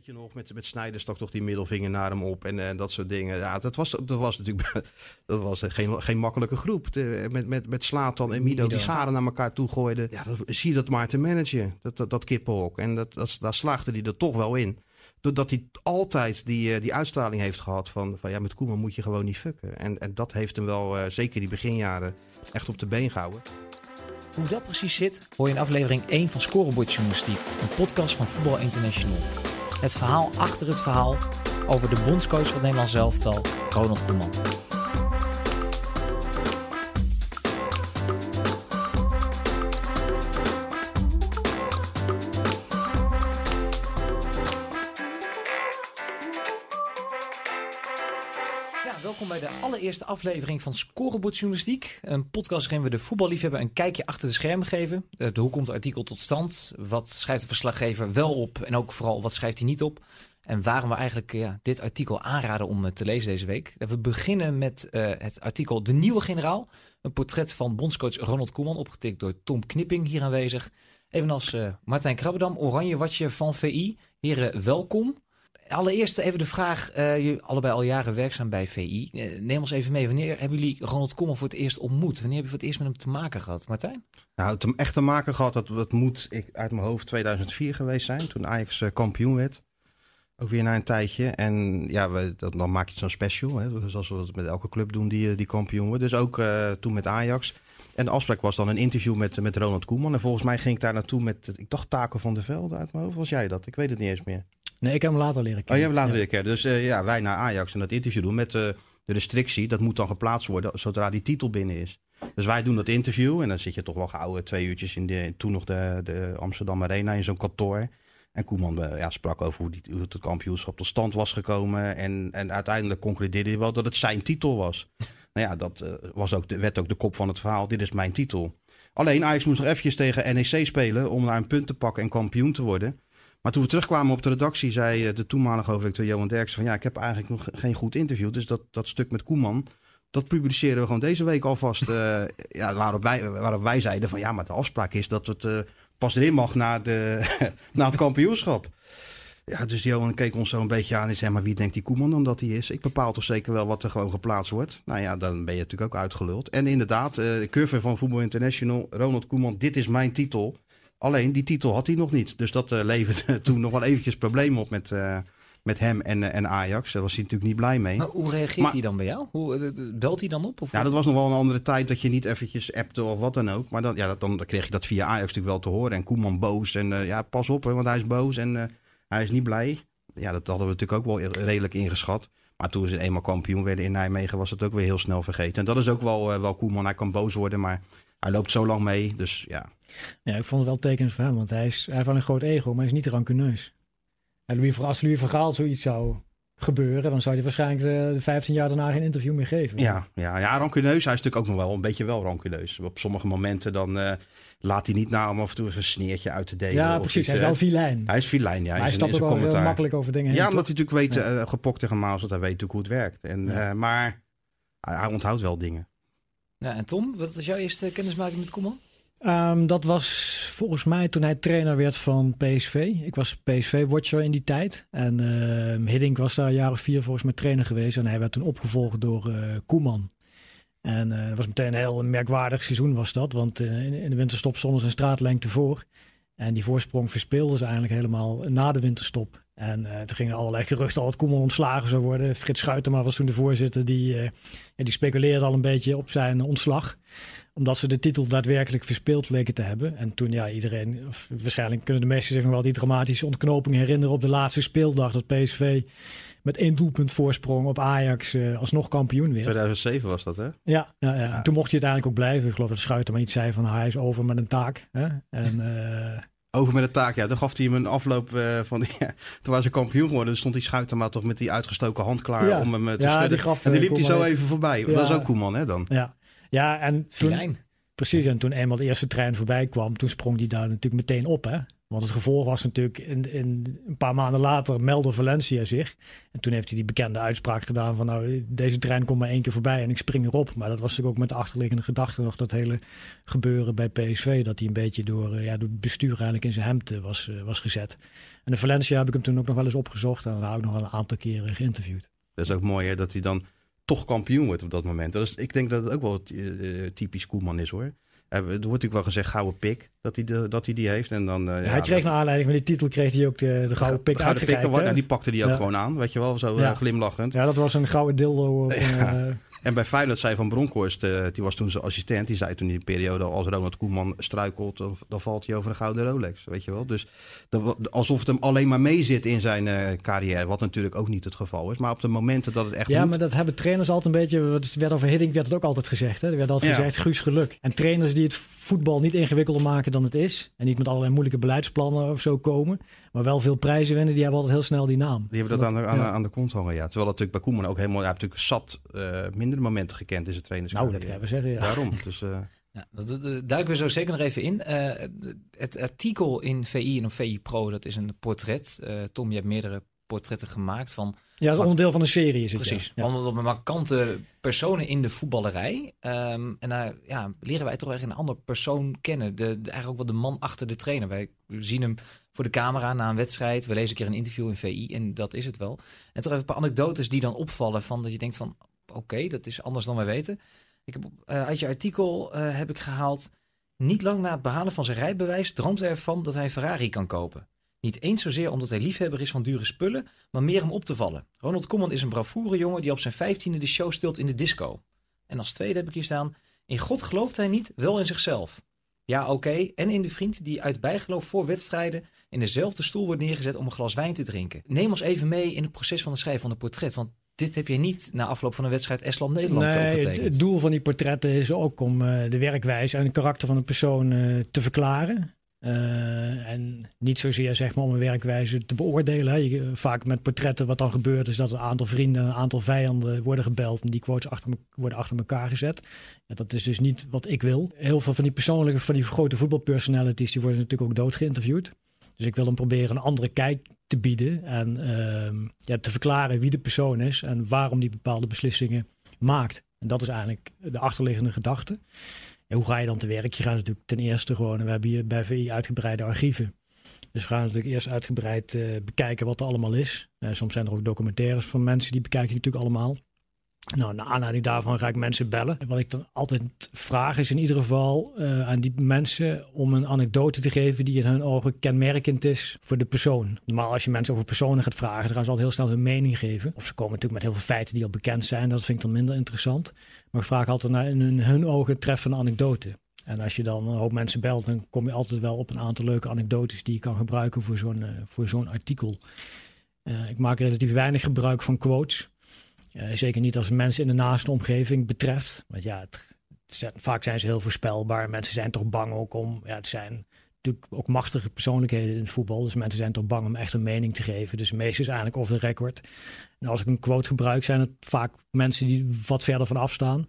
Weet je nog, met, met Snijders stak toch die middelvinger naar hem op en, en dat soort dingen. Ja, dat was, dat was natuurlijk dat was geen, geen makkelijke groep. De, met, met, met Slatan en Mido, die scharen naar elkaar toe gooiden. Ja, dat, zie je dat maar te managen, dat, dat, dat kippenhok. En dat, dat, daar slaagde hij er toch wel in. Doordat hij altijd die, eh, die uitstraling heeft gehad van, van ja, met Koeman moet je gewoon niet fucken. En, en dat heeft hem wel, uh, zeker die beginjaren, echt op de been gehouden. Hoe dat precies zit, hoor je in aflevering 1 van Scorebord Journalistiek, een podcast van Voetbal International. Het verhaal achter het verhaal over de bondscoach van het Nederlands elftal, Ronald Koeman. Allereerste aflevering van Scorebord Journalistiek. Een podcast waarin we de voetballiefhebber een kijkje achter de schermen geven. De, hoe komt het artikel tot stand? Wat schrijft de verslaggever wel op? En ook vooral, wat schrijft hij niet op? En waarom we eigenlijk ja, dit artikel aanraden om uh, te lezen deze week. We beginnen met het artikel De Nieuwe Generaal. Een portret van bondscoach Ronald Koeman, opgetikt door Tom Knipping, hier aanwezig. Evenals uh, Martijn Krabbedam, Oranje Watje van VI. Heren, welkom. Allereerst even de vraag, uh, allebei al jaren werkzaam bij VI. Uh, neem ons even mee, wanneer hebben jullie Ronald Koeman voor het eerst ontmoet? Wanneer heb je voor het eerst met hem te maken gehad, Martijn? Nou, het echt te maken gehad, dat, dat moet ik uit mijn hoofd 2004 geweest zijn, toen Ajax uh, kampioen werd. Ook weer na een tijdje. En ja, dat, dan maak je zo'n special, hè, zoals we dat met elke club doen die, die kampioen wordt. Dus ook toen met Ajax. En de afspraak was dan een interview met, met Ronald Koeman. En volgens mij ging ik daar naartoe met, ik dacht Taco van der Velde uit mijn hoofd. Was jij dat? Ik weet het niet eens meer. Nee, ik heb hem later leren kennen. Oh, je hebt hem later leren kennen. Dus uh, ja, wij naar Ajax en dat interview doen met uh, de restrictie. Dat moet dan geplaatst worden zodra die titel binnen is. Dus wij doen dat interview en dan zit je toch wel gehouden twee uurtjes in de, toen nog de, de Amsterdam Arena in zo'n kantoor. En Koeman ja, sprak over hoe, die, hoe het kampioenschap tot stand was gekomen. En, en uiteindelijk concludeerde hij wel dat het zijn titel was. nou ja, dat was ook de, werd ook de kop van het verhaal. Dit is mijn titel. Alleen Ajax moest nog eventjes tegen NEC spelen om naar een punt te pakken en kampioen te worden. Maar toen we terugkwamen op de redactie, zei eh, de toenmalige hoofdredacteur Johan Derksen van ja, ik heb eigenlijk nog geen goed interview. Dus dat, dat stuk met Koeman, dat publiceren we gewoon deze week alvast. uh, ja, waarop, wij, waarop wij zeiden van ja, maar de afspraak is dat het uh, pas erin mag na, de, na het kampioenschap. Ja, dus Johan keek ons zo een beetje aan en zei, maar wie denkt die Koeman dan dat hij is? Ik bepaal toch zeker wel wat er gewoon geplaatst wordt. Nou ja, dan ben je natuurlijk ook uitgeluld. En inderdaad, de curve van Voetbal International, Ronald Koeman, dit is mijn titel. Alleen die titel had hij nog niet. Dus dat uh, leverde toen nog wel eventjes problemen op met, uh, met hem en, uh, en Ajax. Daar was hij natuurlijk niet blij mee. Maar hoe reageert maar, hij dan bij jou? Hoe, belt hij dan op? Of ja, dat was nog wel een andere tijd dat je niet eventjes appte of wat dan ook. Maar dan, ja, dat, dan, dan kreeg je dat via Ajax natuurlijk wel te horen. En Koeman boos. En ja, pas op, hè, want hij is boos en hij is niet blij. Ja, dat hadden we natuurlijk ook wel redelijk ingeschat. Maar toen ze eenmaal kampioen werden in Nijmegen, was het ook weer heel snel vergeten. En dat is ook wel, wel Koeman. Hij kan boos worden, maar hij loopt zo lang mee. Dus ja, ja, ik vond het wel tekenend voor hem, want hij, is, hij heeft wel een groot ego, maar hij is niet rancuneus. En Louis, als Louis Vergaal zoiets zou gebeuren, dan zou hij waarschijnlijk de, de 15 jaar daarna geen interview meer geven. Ja, ja, ja rancuneus. Hij is natuurlijk ook nog wel een beetje wel rancuneus. Op sommige momenten dan uh, laat hij niet na om af en toe even een sneertje uit te delen. Ja, precies. hij is wel filijn. Hij is filijn, ja. Maar hij stapt ook wel makkelijk over dingen heen. Ja, omdat hij natuurlijk weet, ja. uh, gepokt tegen Maas, dat hij weet natuurlijk hoe het werkt. En, ja. maar hij onthoudt wel dingen. Ja, en Tom, wat was jouw eerste kennismaking met Koeman? Um, dat was volgens mij toen hij trainer werd van PSV. Ik was PSV-watcher in die tijd. En uh, Hiddink was daar of vier volgens mij trainer geweest. En hij werd toen opgevolgd door uh, Koeman. En dat was meteen een heel merkwaardig seizoen was dat. Want uh, in, in, de winterstop stonden ze een straatlengte voor. En die voorsprong verspeelden ze eigenlijk helemaal na de winterstop. En uh, toen gingen allerlei geruchten al dat Koeman ontslagen zou worden. Frits Schuitema was toen de voorzitter. Die, ja, die speculeerde al een beetje op zijn ontslag. Omdat ze de titel daadwerkelijk verspeeld leken te hebben. En toen, ja, iedereen, of waarschijnlijk kunnen de meesten zich nog wel die dramatische ontknoping herinneren op de laatste speeldag. Dat PSV met één doelpunt voorsprong op Ajax uh, alsnog kampioen werd. 2007 was dat, hè? Ja, ja, ja. ja. toen mocht hij uiteindelijk ook blijven. Ik geloof dat Schuitema iets zei van hij is over met een taak. Hè? En... Over met de taak, ja. Dan gaf hij hem een afloop uh, van... Ja, toen was hij kampioen geworden. Dan stond die Schuitema toch met die uitgestoken hand klaar ja. om hem te ja, schudden. Die gaf, en die liep hij zo even voorbij. Dat is ook Koeman, hè, dan? Ja, ja en toen... Precies, en toen eenmaal de eerste trein voorbij kwam... toen sprong hij daar natuurlijk meteen op, hè. Want het gevolg was natuurlijk, in, in, een paar maanden later meldde Valencia zich. En toen heeft hij die bekende uitspraak gedaan van nou, deze trein komt maar één keer voorbij en ik spring erop. Maar dat was natuurlijk ook met de achterliggende gedachte nog dat hele gebeuren bij PSV. Dat hij een beetje door, eh, ja, door het bestuur eigenlijk in zijn hemd eh, was, uh, was gezet. En de Valencia heb ik hem toen ook nog wel eens opgezocht en daar ik nog wel een aantal keren geïnterviewd. Dat is ook mooi hè, dat hij dan toch kampioen wordt op dat moment. Dat is, ik denk dat het ook wel typisch Koeman is hoor. Er wordt natuurlijk wel gezegd gouden pik dat hij, de, dat hij die heeft. En dan, uh, ja, hij kreeg naar aanleiding van die titel kreeg hij ook de, de gouden pik gouden en die pakte hij ook gewoon aan, weet je wel, zo ja. glimlachend. Ja, dat was een gouden dildo. Op, uh, en bij Feyenoord zei Van Bronckhorst, die was toen zijn assistent, die zei toen in die periode als Ronald Koeman struikelt, dan, dan, valt hij over een gouden Rolex, weet je wel. Dus dat, alsof het hem alleen maar mee zit in zijn carrière, wat natuurlijk ook niet het geval is. Maar op de momenten dat het echt Ja, moet... maar dat hebben trainers altijd een beetje, wat werd over Hiddink werd het ook altijd gezegd. Hè? Er werd altijd gezegd, Guus geluk. En trainers die het voetbal niet ingewikkelder maken dan het is, en niet met allerlei moeilijke beleidsplannen of zo komen, maar wel veel prijzen winnen, die hebben altijd heel snel die naam. Die hebben dat, aan de, aan, ja. aan de kont hangen, ja. Terwijl natuurlijk bij Koeman ook helemaal, hij heeft natuurlijk zat uh, minder momenten gekend in zijn trainers. Nou, dat kan we zeggen, ja. Daarom, dus... Uh... Ja, dat, dat, duiken we zo zeker nog even in. Uh, het artikel in VI en op VI Pro, dat is een portret. Uh, Tom, je hebt meerdere portretten gemaakt van... Ja, dat is onderdeel van de serie is het. Precies, ja. ja. markante personen in de voetballerij. Um, en daar ja, leren wij toch echt een ander persoon kennen. De, de, eigenlijk ook wel de man achter de trainer. Wij zien hem voor de camera na een wedstrijd. We lezen een keer een interview in VI en dat is het wel. En toch even een paar anekdotes die dan opvallen van dat je denkt van... Oké, okay, dat is anders dan wij weten. Ik heb, uh, uit je artikel uh, heb ik gehaald... Niet lang na het behalen van zijn rijbewijs droomt hij ervan dat hij een Ferrari kan kopen. Niet eens zozeer omdat hij liefhebber is van dure spullen, maar meer om op te vallen. Ronald Koeman is een bravoure jongen die op zijn vijftiende de show stilt in de disco. En als tweede heb ik hier staan, in God gelooft hij niet, wel in zichzelf. Ja, oké, okay. en in de vriend die uit bijgeloof voor wedstrijden in dezelfde stoel wordt neergezet om een glas wijn te drinken. Neem ons even mee in het proces van het schrijven van het portret, want dit heb je niet na afloop van een wedstrijd Estland-Nederland nee. Het doel van die portretten is ook om uh, de werkwijze en het karakter van een persoon uh, te verklaren. Uh, en niet zozeer zeg maar om een werkwijze te beoordelen. Je, vaak met portretten wat dan gebeurt is dat een aantal vrienden en een aantal vijanden worden gebeld en die quotes achter me, worden achter elkaar gezet. Ja, dat is dus niet wat ik wil. Heel veel van die persoonlijke, van die grote voetbalpersonalities, die worden natuurlijk ook dood geïnterviewd. Dus ik wil hem proberen een andere kijk te bieden en uh, ja, te verklaren wie de persoon is en waarom die bepaalde beslissingen maakt. En dat is eigenlijk de achterliggende gedachte. Hoe ga je dan te werk? Je gaat natuurlijk ten eerste gewoon, we hebben hier bij VI uitgebreide archieven. Dus we gaan natuurlijk eerst uitgebreid uh, bekijken wat er allemaal is. Uh, soms zijn er ook documentaires van mensen, die bekijk ik natuurlijk allemaal. Nou, naar aanleiding daarvan ga ik mensen bellen. Wat ik dan altijd vraag is in ieder geval uh, aan die mensen om een anekdote te geven die in hun ogen kenmerkend is voor de persoon. Normaal als je mensen over personen gaat vragen, dan gaan ze altijd heel snel hun mening geven. Of ze komen natuurlijk met heel veel feiten die al bekend zijn. Dat vind ik dan minder interessant. Maar ik vraag altijd naar in hun ogen treffende anekdote. En als je dan een hoop mensen belt, dan kom je altijd wel op een aantal leuke anekdotes die je kan gebruiken voor zo'n uh, voor zo'n artikel. Uh, ik maak relatief weinig gebruik van quotes. Uh, zeker niet als mensen in de naaste omgeving betreft. Want ja, vaak zijn ze heel voorspelbaar. Mensen zijn toch bang ook om. Ja, het zijn natuurlijk ook machtige persoonlijkheden in het voetbal. Dus mensen zijn toch bang om echt een mening te geven. Dus meestal is eigenlijk off the record. En als ik een quote gebruik, zijn het vaak mensen die wat verder van afstaan.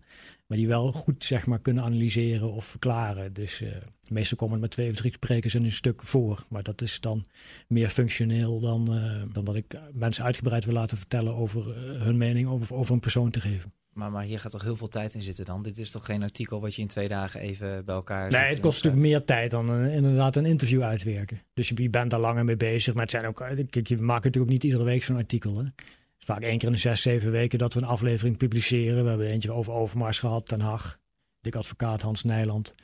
Maar die wel goed zeg maar, kunnen analyseren of verklaren. Dus uh, meestal komen met twee of drie sprekers in een stuk voor. Maar dat is dan meer functioneel dan, uh, dan dat ik mensen uitgebreid wil laten vertellen over uh, hun mening over, over een persoon te geven. Maar, maar hier gaat toch heel veel tijd in zitten dan? Dit is toch geen artikel wat je in twee dagen even bij elkaar Nee, het kost natuurlijk meer tijd dan een, inderdaad een interview uitwerken. Dus je, bent daar langer mee bezig. Maar het zijn ook, kijk, je maakt natuurlijk ook niet iedere week zo'n artikel. Hè? Het is vaak één keer in de zes, zeven weken dat we een aflevering publiceren. We hebben eentje over Overmars gehad, Den Haag. Dik Advocaat, Hans Nijland,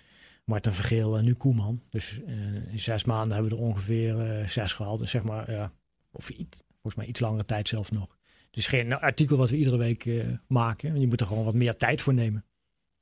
Martin Vergeel en nu Koeman. Dus uh, in zes maanden hebben we er ongeveer uh, zes gehad. Dus zeg maar, ja, of iets, volgens mij iets langere tijd zelfs nog. Dus geen artikel wat we iedere week uh, maken. Je moet er gewoon wat meer tijd voor nemen.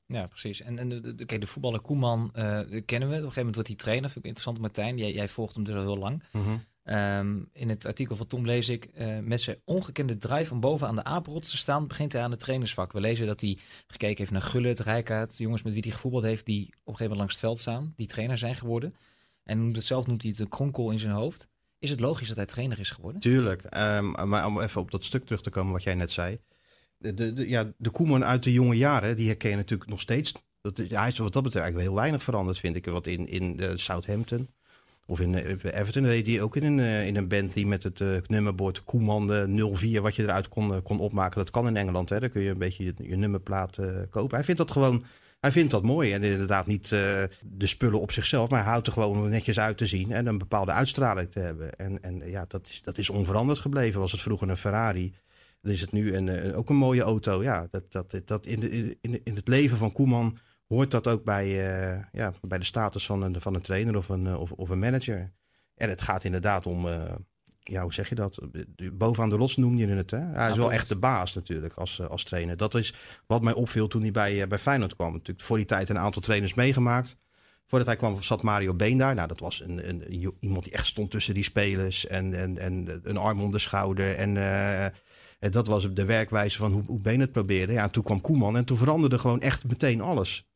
Ja, precies. En, en de, de, kijk, de voetballer Koeman kennen we. Op een gegeven moment wordt hij trainer. Vind ik interessant, Martijn. Jij, jij volgt hem dus al heel lang. Mm -hmm. Um, in het artikel van Tom lees ik, uh, met zijn ongekende drive om bovenaan de apenrots te staan, begint hij aan het trainersvak. We lezen dat hij gekeken heeft naar Gullit, Rijkaard, de jongens met wie hij gevoetbald heeft, die op een gegeven moment langs het veld staan, die trainer zijn geworden. En noemt het zelf noemt hij het een kronkel in zijn hoofd. Is het logisch dat hij trainer is geworden? Tuurlijk, um, maar om even op dat stuk terug te komen wat jij net zei. De, de, ja, de Koeman uit de jonge jaren, die herken je natuurlijk nog steeds. Dat, hij is wat dat betreft eigenlijk heel weinig veranderd, vind ik. Wat in, in uh, Southampton Of in eh, Everton reed hij ook in een, uh, in een Bentley met het nummerbord Koeman de 04, wat je eruit kon, kon opmaken. Dat kan in Engeland, hè. Dan kun je een beetje je, je nummerplaat kopen. Hij vindt dat gewoon, hij vindt dat mooi. En inderdaad niet de spullen op zichzelf, maar hij houdt er gewoon netjes uit te zien en een bepaalde uitstraling te hebben. En, en ja, dat is, dat is onveranderd gebleven. Was het vroeger een Ferrari, dan is het nu een, ook een mooie auto. Ja, dat, dat, dat in, de, in, in het leven van Koeman hoort dat ook bij, uh, ja, bij de status van een, van een trainer of een, of, of een manager. En het gaat inderdaad om, ja, hoe zeg je dat? Bovenaan de rots noem je het. Hè? Hij is wel echt de baas natuurlijk als, als trainer. Dat is wat mij opviel toen hij bij, bij Feyenoord kwam. Natuurlijk voor die tijd een aantal trainers meegemaakt. Voordat hij kwam zat Mario Been daar. Nou, dat was een, een, iemand die echt stond tussen die spelers. En, en, en een arm om de schouder. En uh, dat was de werkwijze van hoe, hoe Been het probeerde. Ja, en toen kwam Koeman en toen veranderde gewoon echt meteen alles.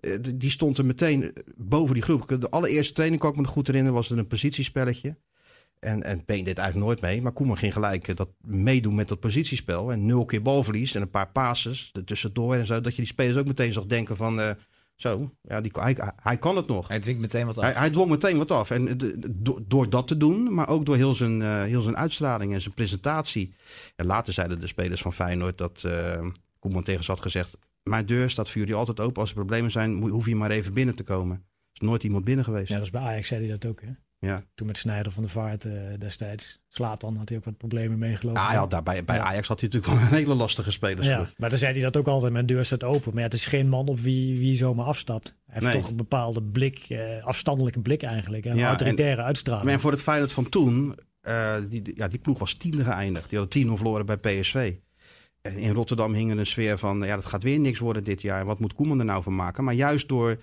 Eh, die stond er meteen boven die groep. De allereerste training, kan ik me nog goed herinneren, was er een positiespelletje. En, en deed eigenlijk nooit mee. Maar Koeman ging gelijk eh, dat meedoen met dat positiespel. En nul keer balverlies en een paar passes er tussendoor en zo. Dat je die spelers ook meteen zag denken van... Uh, zo, ja, die, hij, hij kan het nog. Hij dwingt meteen wat af. Hij, hij dwong meteen wat af. En door, door dat te doen, maar ook door heel zijn, uh, heel zijn uitstraling en zijn presentatie. En later zeiden de spelers van Feyenoord dat uh, Koeman tegen ze had gezegd... Mijn deur staat voor jullie altijd open. Als er problemen zijn, hoef je maar even binnen te komen. Er is nooit iemand binnen geweest. Ja, dat is bij Ajax zei hij dat ook, hè? Ja. Toen met Snijder van de Vaart uh, destijds. Slatan had hij ook wat problemen meegelopen. Ja, ja, daarbij, bij Ajax had hij natuurlijk wel een hele lastige speler. Ja, maar dan zei hij dat ook altijd. Mijn deur staat open. Maar ja, het is geen man op wie, wie zomaar afstapt. Hij heeft toch een bepaalde blik, uh, afstandelijke blik eigenlijk. Een ja, autoritaire en, uitstraling. Maar voor het Feyenoord van toen, uh, die, ja, die ploeg was tiende geëindigd. Die hadden tien verloren bij PSV in Rotterdam hing er een sfeer van, ja, dat gaat weer niks worden dit jaar. Wat moet Koeman er nou van maken? Maar juist door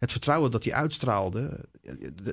het vertrouwen dat hij uitstraalde,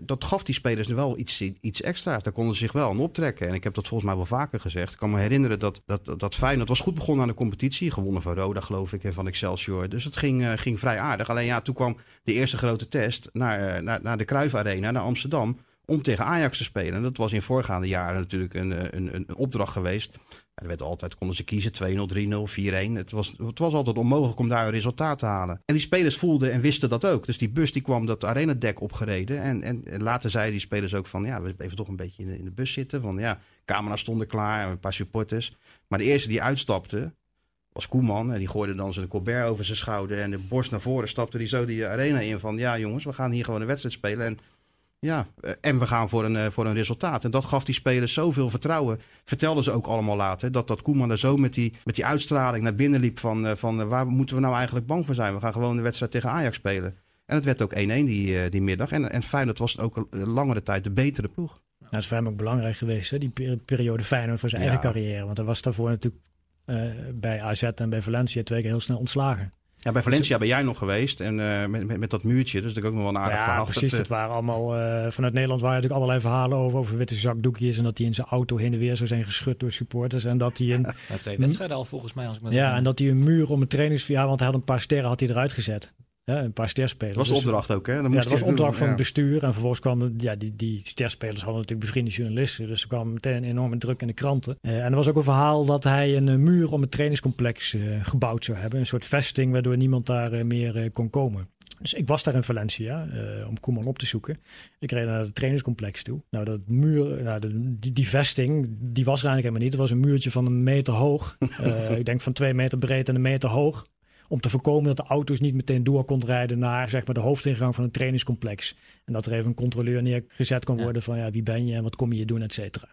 dat gaf die spelers wel iets, iets extra's. Daar konden ze zich wel aan optrekken. En ik heb dat volgens mij wel vaker gezegd. Ik kan me herinneren dat, dat, dat Feyenoord was goed begonnen aan de competitie. Gewonnen van Roda, geloof ik, en van Excelsior. Dus het ging, uh, ging vrij aardig. Alleen ja, toen kwam de eerste grote test naar, eh, naar, naar de Cruijff Arena, naar Amsterdam om tegen Ajax te spelen. En dat was in voorgaande jaren natuurlijk een, eh, een, een opdracht geweest. Er werd altijd, konden ze kiezen, 2-0, 3-0, 4-1. Het was, het was altijd onmogelijk om daar een resultaat te halen. En die spelers voelden en wisten dat ook. Dus die bus die kwam dat arenadek opgereden. En, en, later zeiden die spelers ook van, ja, we even toch een beetje in de, in de bus zitten. Van ja, camera's stonden klaar, een paar supporters. Maar de eerste die uitstapte, was Koeman. En die gooide dan zijn Colbert over zijn schouder. En de borst naar voren stapte die zo die arena in van, ja jongens, we gaan hier gewoon een wedstrijd spelen. En ja, eh, en we gaan voor een, eh, voor een resultaat. En dat gaf die spelers zoveel vertrouwen. Vertelden ze ook allemaal later. Dat, dat Koeman er zo met die, met die uitstraling naar binnen liep. Van, eh, van waar moeten we nou eigenlijk bang voor zijn? We gaan gewoon de wedstrijd tegen Ajax spelen. En het werd ook 1-1 die, die middag. En, en Feyenoord was ook langere tijd de betere ploeg. Nou, dat is voor hem ook belangrijk geweest, hè? die periode Feyenoord voor zijn eigen carrière. Want hij was daarvoor natuurlijk bij AZ en bij Valencia twee keer heel snel ontslagen. Ja, bij Valencia ben jij nog geweest en uh, met, met, met, dat muurtje, dus dat is ook nog wel een aardig ja, verhaal. precies. Het, waren allemaal, uh, vanuit Nederland waren natuurlijk allerlei verhalen over, over witte zakdoekjes en dat hij in zijn auto heen en weer zou zijn geschud door supporters en dat hij een... Dat wedstrijden al volgens mij. Als ik ja, en dat hij een muur om een trainings... Ja, want hij had een paar sterren had hij eruit gezet. Ja, een paar sterspelers. Dat was de dus- opdracht ook, hè? Dan ja, dat was opdracht van het bestuur. En vervolgens kwamen ja, die, die sterspelers hadden natuurlijk bevriende journalisten. Dus er kwam meteen een enorme druk in de kranten. Uh, en er was ook een verhaal dat hij een uh, muur om het trainingscomplex uh, gebouwd zou hebben. Een soort vesting waardoor niemand daar meer kon komen. Dus ik was daar in Valencia om Koeman op te zoeken. Ik reed naar het trainingscomplex toe. Nou, dat muur, nou, de, die, die, vesting, die was er eigenlijk helemaal niet. Het was een muurtje van een meter hoog. ik denk van twee meter breed en een meter hoog om te voorkomen dat de auto's niet meteen door konden rijden naar zeg maar, de hoofdingang van een trainingscomplex. En dat er even een controleur neergezet kon worden van ja, wie ben je en wat kom je hier doen, et cetera.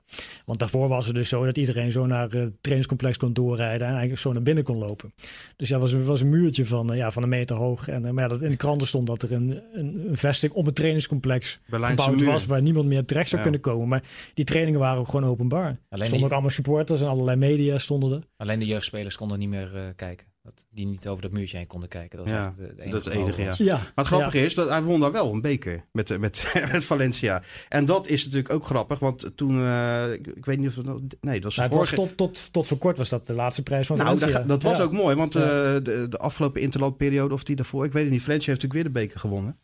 Want daarvoor was het dus zo dat iedereen zo naar het trainingscomplex kon doorrijden en eigenlijk zo naar binnen kon lopen. Dus ja, was een, was een muurtje van, ja, van een meter hoog. En eh, maar ja, in de kranten stond dat er een, een, een vesting om het trainingscomplex Berlijnse gebouwd muur. was waar niemand meer terecht zou kunnen komen. Maar die trainingen waren ook gewoon openbaar. Alleen er stonden ook allemaal supporters en allerlei media stonden er. Alleen de jeugdspelers konden niet meer uh, kijken. Dat die niet over dat muurtje heen konden kijken. Dat, ja, de, enige dat enige, ja. ja. Maar het grappige is dat hij won daar wel een beker met, met, met Valencia. En dat is natuurlijk ook grappig, want toen, uh, ik, ik, weet niet of het, nee, dat was, nou, vorige... was tot, tot, tot voor kort was dat de laatste prijs van nou, Valencia. Dat, dat was ook mooi, want uh, de, de afgelopen interlandperiode of die daarvoor, ik weet het niet, Valencia heeft natuurlijk weer de beker gewonnen.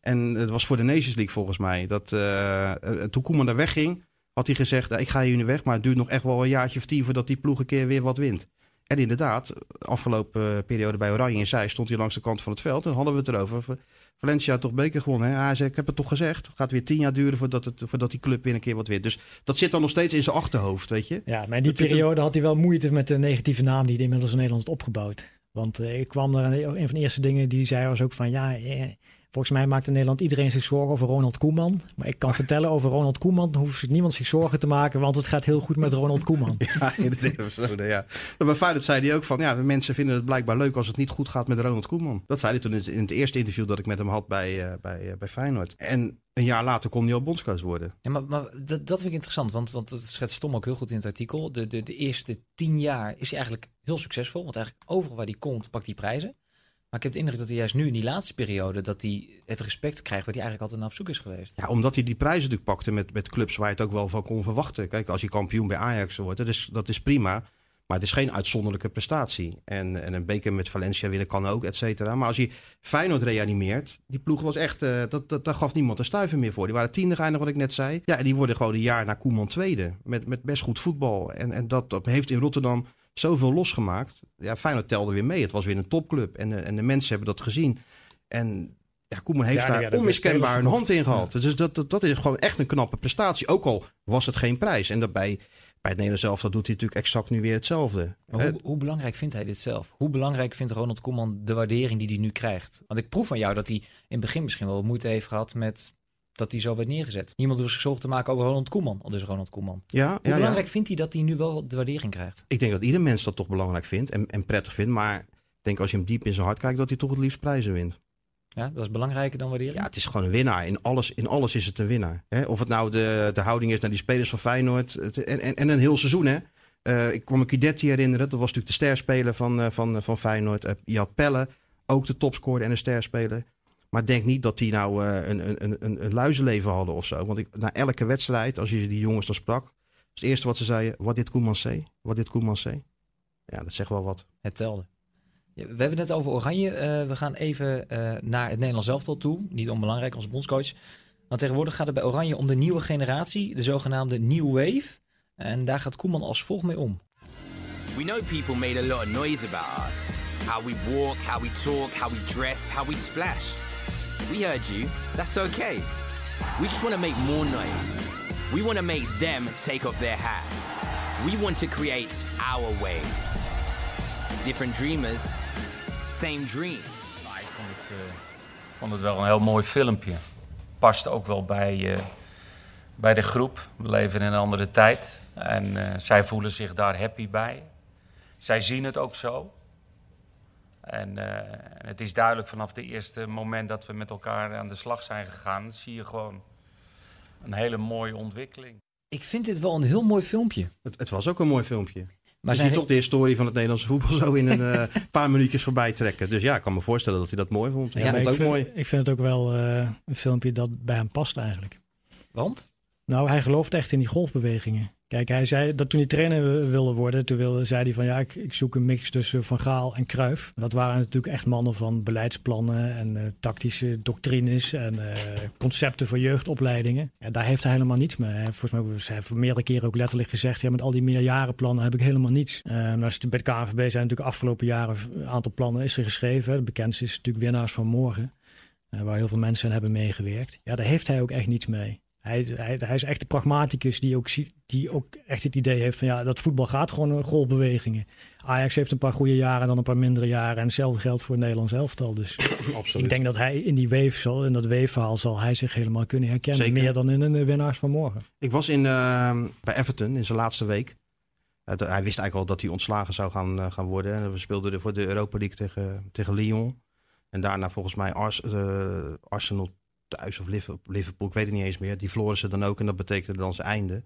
En het was voor de Nations League volgens mij. Dat, uh, toen Koeman daar wegging, had hij gezegd, ik ga hier nu weg, maar het duurt nog echt wel een jaartje of tien voordat die ploeg een keer weer wat wint. En inderdaad, afgelopen periode bij Oranje in Zij stond hij langs de kant van het veld. En hadden we het erover. Valencia toch beker gewonnen. Hè? Hij zei, ik heb het toch gezegd. Het gaat weer tien jaar duren voordat, het, voordat die club weer een keer wat wint. Dus dat zit dan nog steeds in zijn achterhoofd, weet je. Ja, maar in die periode had hij wel moeite met de negatieve naam die hij inmiddels in Nederland had opgebouwd. Want uh, ik kwam er, een van de eerste dingen die hij zei was ook van, ja, eh, Volgens mij maakt in Nederland iedereen zich zorgen over Ronald Koeman. Maar ik kan vertellen over Ronald Koeman hoeft niemand zich zorgen te maken, want het gaat heel goed met Ronald Koeman. ja, in de episode, ja. Maar bij Feyenoord zei hij ook van, ja, mensen vinden het blijkbaar leuk als het niet goed gaat met Ronald Koeman. Dat zei hij toen in het eerste interview dat ik met hem had bij, uh, bij, uh, bij Feyenoord. En een jaar later kon hij al bondscoach worden. Ja, maar, maar dat, dat vind ik interessant, want, want het schetst Tom ook heel goed in het artikel. De, de, de eerste tien jaar is hij eigenlijk heel succesvol, want eigenlijk overal waar hij komt, pakt hij prijzen. Maar ik heb de indruk dat hij juist nu in die laatste periode... dat hij het respect krijgt waar hij eigenlijk altijd naar op zoek is geweest. Ja, omdat hij die prijzen natuurlijk pakte met, met clubs waar je het ook wel van kon verwachten. Kijk, als hij kampioen bij Ajax wordt, dat is, dat is prima. Maar het is geen uitzonderlijke prestatie. En, en een beker met Valencia winnen kan ook, et cetera. Maar als hij Feyenoord reanimeert, die ploeg was echt... Uh, dat, dat, daar gaf niemand een stuiver meer voor. Die waren tiende eindig, wat ik net zei. Ja, en die worden gewoon een jaar na Koeman tweede. Met, met best goed voetbal. En, en dat, dat heeft in Rotterdam zoveel losgemaakt. Ja, Feyenoord telde weer mee. Het was weer een topclub. En, de, en de mensen hebben dat gezien. En ja, Koeman heeft daar onmiskenbaar een hand in gehad. Dus dat, dat, dat is gewoon echt een knappe prestatie. Ook al was het geen prijs. En daarbij bij het Nederlands zelf, dat doet hij natuurlijk exact nu weer hetzelfde. Hoe, hoe, belangrijk vindt hij dit zelf? Hoe belangrijk vindt Ronald Koeman de waardering die hij nu krijgt? Want ik proef van jou dat hij in het begin misschien wel moeite heeft gehad met dat hij zo werd neergezet. Niemand hoeft zich zorgen te maken over Ronald Koeman, al dus Ronald Koeman. Ja, Hoe belangrijk vindt hij dat hij nu wel de waardering krijgt? Ik denk dat ieder mens dat toch belangrijk vindt en, en prettig vindt. Maar ik denk als je hem diep in zijn hart kijkt, dat hij toch het liefst prijzen wint. Ja, dat is belangrijker dan waardering? Ja, het is gewoon een winnaar. In alles, in alles is het een winnaar. Hè? Of het nou de, de houding is naar die spelers van Feyenoord. en, en, en een heel seizoen, hè. Uh, ik kwam me Kidetti herinneren. Dat was natuurlijk de sterspeler van, uh, van, van Feyenoord. Je had Pelle, ook de topscorer en de sterspeler. Maar denk niet dat die nou uh, een, een, een, een luizenleven hadden of zo. Want ik, na elke wedstrijd, als je die jongens dan sprak, het eerste wat ze zeiden, wat dit Koeman zei, wat dit Koeman zei. Ja, dat zegt wel wat. Het telde. We hebben het net over Oranje. Uh, we gaan even uh, naar het Nederlands elftal toe. Niet onbelangrijk, onze bondscoach. Want tegenwoordig gaat het bij Oranje om de nieuwe generatie, de zogenaamde New Wave. En daar gaat Koeman als volgt mee om. We know people made a lot of noise about us. How we walk, how we talk, how we dress, how we splash. We heard you. That's okay. We just want to make more noise. We want to make them take off their hat. We want to create our waves. Different dreamers, same dream. Nou, ik vond het, wel een heel mooi filmpje. Past ook wel bij, uh, bij de groep. We leven in een andere tijd. En uh, zij voelen zich daar happy bij. Zij zien het ook zo. En uh, het is duidelijk vanaf het eerste moment dat we met elkaar aan de slag zijn gegaan, zie je gewoon een hele mooie ontwikkeling. Ik vind dit wel een heel mooi filmpje. Het, het was ook een mooi filmpje. Maar je ziet toch de historie van het Nederlandse voetbal zo in een uh, paar minuutjes voorbij trekken. Dus ja, ik kan me voorstellen dat hij dat mooi vond. Ja, vond het ook vind, mooi. Ik vind het ook wel uh, een filmpje dat bij hem past eigenlijk. Want? Nou, hij gelooft echt in die golfbewegingen. Kijk, hij zei dat toen hij trainer wilde worden, toen wilde, zei hij van ja, ik, ik zoek een mix tussen Van Gaal en Kruif. Dat waren natuurlijk echt mannen van beleidsplannen en uh, tactische doctrines en uh, concepten voor jeugdopleidingen. Ja, daar heeft hij helemaal niets mee. Hij, volgens mij hij heeft meerdere keren ook letterlijk gezegd, ja, met al die meerjarenplannen heb ik helemaal niets. Uh, bij de KNVB zijn natuurlijk afgelopen jaren een aantal plannen is er geschreven. De bekendste is natuurlijk Winnaars van Morgen, waar heel veel mensen aan hebben meegewerkt. Ja, daar heeft hij ook echt niets mee. Hij, hij, hij, is echt de pragmaticus die ook, die ook echt het idee heeft van ja, dat voetbal gaat gewoon golfbewegingen. Ajax heeft een paar goede jaren en dan een paar mindere jaren. En hetzelfde geldt voor het Nederlands elftal. Dus Absoluut. ik denk dat hij in die wave zal, in dat weefverhaal zal hij zich helemaal kunnen herkennen. Zeker. Meer dan in een winnaars van morgen. Ik was in, uh, bij Everton in zijn laatste week. Uh, hij wist eigenlijk al dat hij ontslagen zou gaan, uh, gaan worden. En we speelden voor de Europa League tegen, tegen Lyon. En daarna volgens mij Ars, Arsenal thuis of Liverpool, ik weet het niet eens meer. Die verloren ze dan ook en dat betekende dan zijn einde.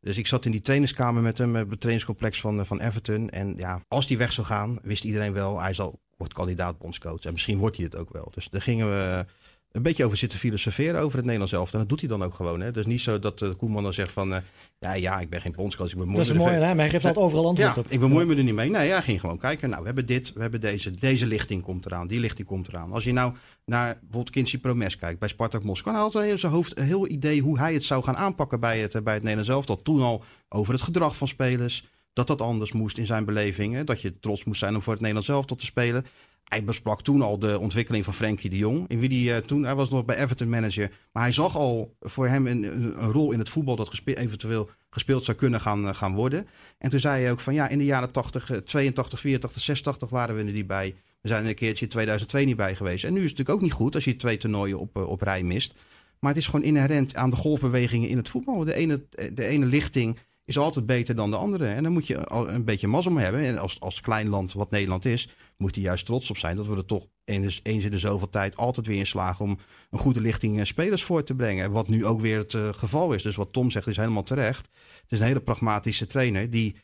Dus ik zat in die trainingskamer met hem, het trainingscomplex van, van Everton. En ja, als die weg zou gaan, wist iedereen wel, hij zal, wordt kandidaat bondscoach. En misschien wordt hij het ook wel. Dus daar gingen we een beetje over zitten filosoferen over het Nederlands elftal. En dat doet hij dan ook gewoon. Hè? Dus niet zo dat uh, Koeman dan zegt van... Uh, ja, ja, ik ben geen bondscoach. Ik bemoei dat is mooi, hè? Maar hij geeft altijd overal antwoord ja, op. ik bemoei me er niet mee. Nee, hij ging gewoon kijken. Nou, we hebben dit, we hebben deze. Deze lichting komt eraan. Die lichting komt eraan. Als je nou naar bijvoorbeeld Kinsey Promes kijkt bij Spartak Moskou... hij had in zijn hoofd een heel idee hoe hij het zou gaan aanpakken bij het, bij het Nederlands elftal. Toen al over het gedrag van spelers... dat dat anders moest in zijn beleving. Hè? Dat je trots moest zijn om voor het Nederlands elftal te spelen hij besprak toen al de ontwikkeling van Frenkie de Jong. In wie die, eh, toen, hij was nog bij Everton manager. Maar hij zag al voor hem een, een, rol in het voetbal dat eventueel gespeeld zou kunnen gaan, eh, gaan worden. En toen zei hij ook van ja, in de jaren 80, 82, 84, 86 waren we er niet bij. We zijn er een keertje in 2002 niet bij geweest. En nu is het natuurlijk ook niet goed als je twee toernooien op, op rij mist. Maar het is gewoon inherent aan de golfbewegingen in het voetbal. De ene, de ene lichting is altijd beter dan de andere. En dan moet je een beetje mazzel mee hebben. En als, als klein land wat Nederland is, moet je juist trots op zijn dat we er toch eens, in de zoveel tijd altijd weer in slagen om een goede lichting spelers voor te brengen. Wat nu ook weer het uh, geval is. Dus wat Tom zegt is helemaal terecht. Het is een hele pragmatische trainer die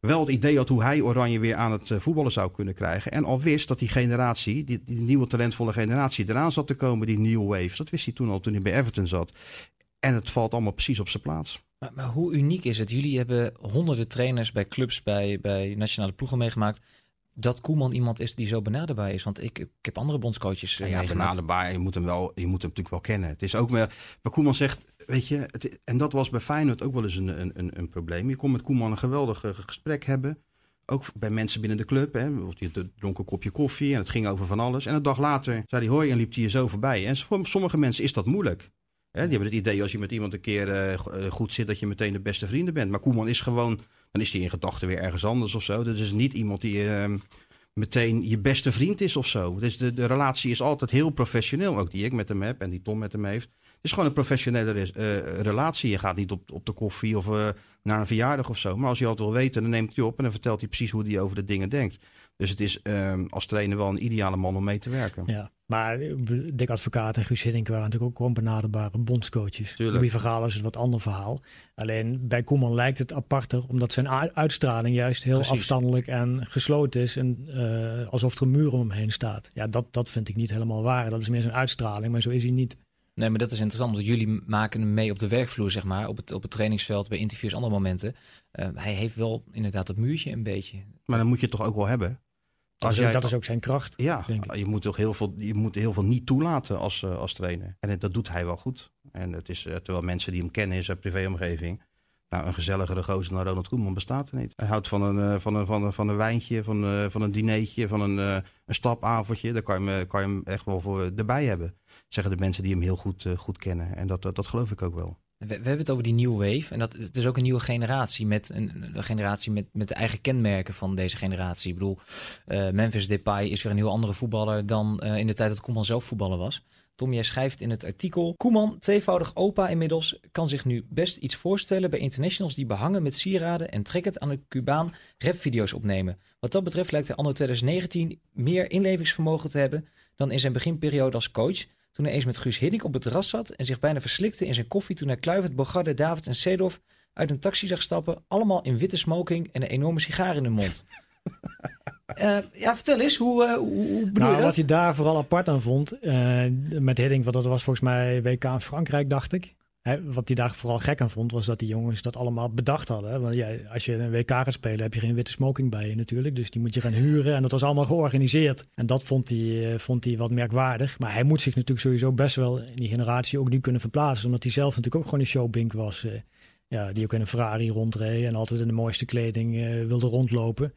wel het idee had hoe hij Oranje weer aan het voetballen zou kunnen krijgen. En al wist dat die generatie, die, die nieuwe talentvolle generatie, eraan zat te komen, die new wave. Dat wist hij toen al toen hij bij Everton zat. En het valt allemaal precies op zijn plaats. Maar, maar, hoe uniek is het? Jullie hebben honderden trainers bij clubs, bij, bij nationale ploegen meegemaakt. Dat Koeman iemand is die zo benaderbaar is. Want ik, ik heb andere bondscoaches ja, ja, benaderbaar. Je moet, hem wel, je moet hem natuurlijk wel kennen. Het is ook meer, wat Koeman zegt, weet je, het, en dat was bij Feyenoord ook wel eens een, een, een probleem. Je kon met Koeman een geweldig gesprek hebben. Ook bij mensen binnen de club. Hè. Je dronk een kopje koffie en het ging over van alles. En een dag later zei hij hoi en liep hij je zo voorbij. En voor sommige mensen is dat moeilijk. Hè, die hebben het idee als je met iemand een keer uh, goed zit dat je meteen de beste vrienden bent. Maar Koeman is gewoon, dan is hij in gedachten weer ergens anders of zo. Dat is niet iemand die uh, meteen je beste vriend is of zo. Dus de, de relatie is altijd heel professioneel. Ook die ik met hem heb en die Tom met hem heeft. Het is gewoon een professionele uh, relatie. Je gaat niet op, op de koffie of naar een verjaardag of zo. Maar als je altijd wil weten, dan neemt hij op en dan vertelt hij precies hoe hij over de dingen denkt. Dus het is um, als trainer wel een ideale man om mee te werken. Ja, maar Dick Advocaat en Guus Hiddink waren natuurlijk ook gewoon benaderbare bondscoaches. Louis Vergaal is een wat ander verhaal. Alleen bij Koeman lijkt het aparter, omdat zijn uitstraling juist heel Precies. afstandelijk en gesloten is. En uh, alsof er een muur om hem heen staat. Ja, dat, dat vind ik niet helemaal waar. Dat is meer zijn uitstraling, maar zo is hij niet. Nee, maar dat is interessant, want jullie maken hem mee op de werkvloer, zeg maar. Op het, op het trainingsveld, bij interviews, andere momenten. Uh, hij heeft wel inderdaad dat muurtje een beetje. Maar dan moet je het toch ook wel hebben? Als jij, dat is ook zijn kracht. Ja, je moet toch heel veel, je moet heel veel niet toelaten als, uh, als trainer. En dat doet hij wel goed. En het is, uh, terwijl mensen die hem kennen in zijn privéomgeving. Nou, een gezelligere gozer dan Ronald Koeman bestaat er niet. Hij houdt van een, van een, van een, van een wijntje, van, uh, van een dineetje, van een, een stapavondje. Daar kan je, hem, kan je hem echt wel voor erbij hebben. Zeggen de mensen die hem heel goed, goed kennen. En dat, dat, dat geloof ik ook wel. We, hebben het over die new wave. En dat het is ook een nieuwe generatie met een, een generatie met, met de eigen kenmerken van deze generatie. Ik bedoel, uh, Memphis Depay is weer een heel andere voetballer dan uh, in de tijd dat Koeman zelf voetballer was. Tom, jij schrijft in het artikel: Koeman, tweevoudig opa inmiddels, kan zich nu best iets voorstellen bij internationals die behangen met sieraden en trekkend aan de Cubaan rapvideo's opnemen. Wat dat betreft lijkt hij anno 2019 meer inlevingsvermogen te hebben dan in zijn beginperiode als coach. Toen hij eens met Guus Hiddink op het terras zat en zich bijna verslikte in zijn koffie toen hij Kluivert, Bogarde, David en Seedorf uit een taxi zag stappen, allemaal in witte smoking en een enorme sigaar in de mond. uh, ja, vertel eens, hoe, uh, hoe bedoel nou, je Wat hij daar vooral apart aan vond, uh, met Hiddink, want dat was volgens mij WK in Frankrijk, dacht ik. He, wat hij daar vooral gek aan vond, was dat die jongens dat allemaal bedacht hadden. Want ja, als je een WK gaat spelen, heb je geen witte smoking bij je natuurlijk. Dus die moet je gaan huren. En dat was allemaal georganiseerd. En dat vond hij, vond hij wat merkwaardig. Maar hij moet zich natuurlijk sowieso best wel in die generatie ook nu kunnen verplaatsen. Omdat hij zelf natuurlijk ook gewoon een showbink was. Ja, die ook in een Ferrari rondreed en altijd in de mooiste kleding uh, wilde rondlopen.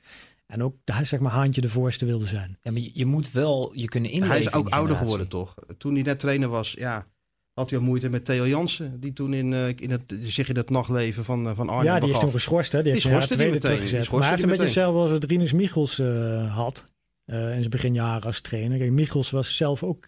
En ook, zeg maar, Haantje de voorste wilde zijn. Ja, maar je, moet wel je kunnen inleven. Hij is ook ouder geworden, toch? Toen hij net trainer was, ja, had hij al moeite met Theo Jansen. Die toen in, uh, in het, zeg je, dat nachtleven van, uh, van Arnhem Ja, die begaf. is toen geschorst, hè? Die, Die heeft die meteen. Teruggezet. Maar hij heeft een beetje hetzelfde als wat Rinus Michels uh, had. in zijn beginjaren als trainer. Kijk, Michels was zelf ook,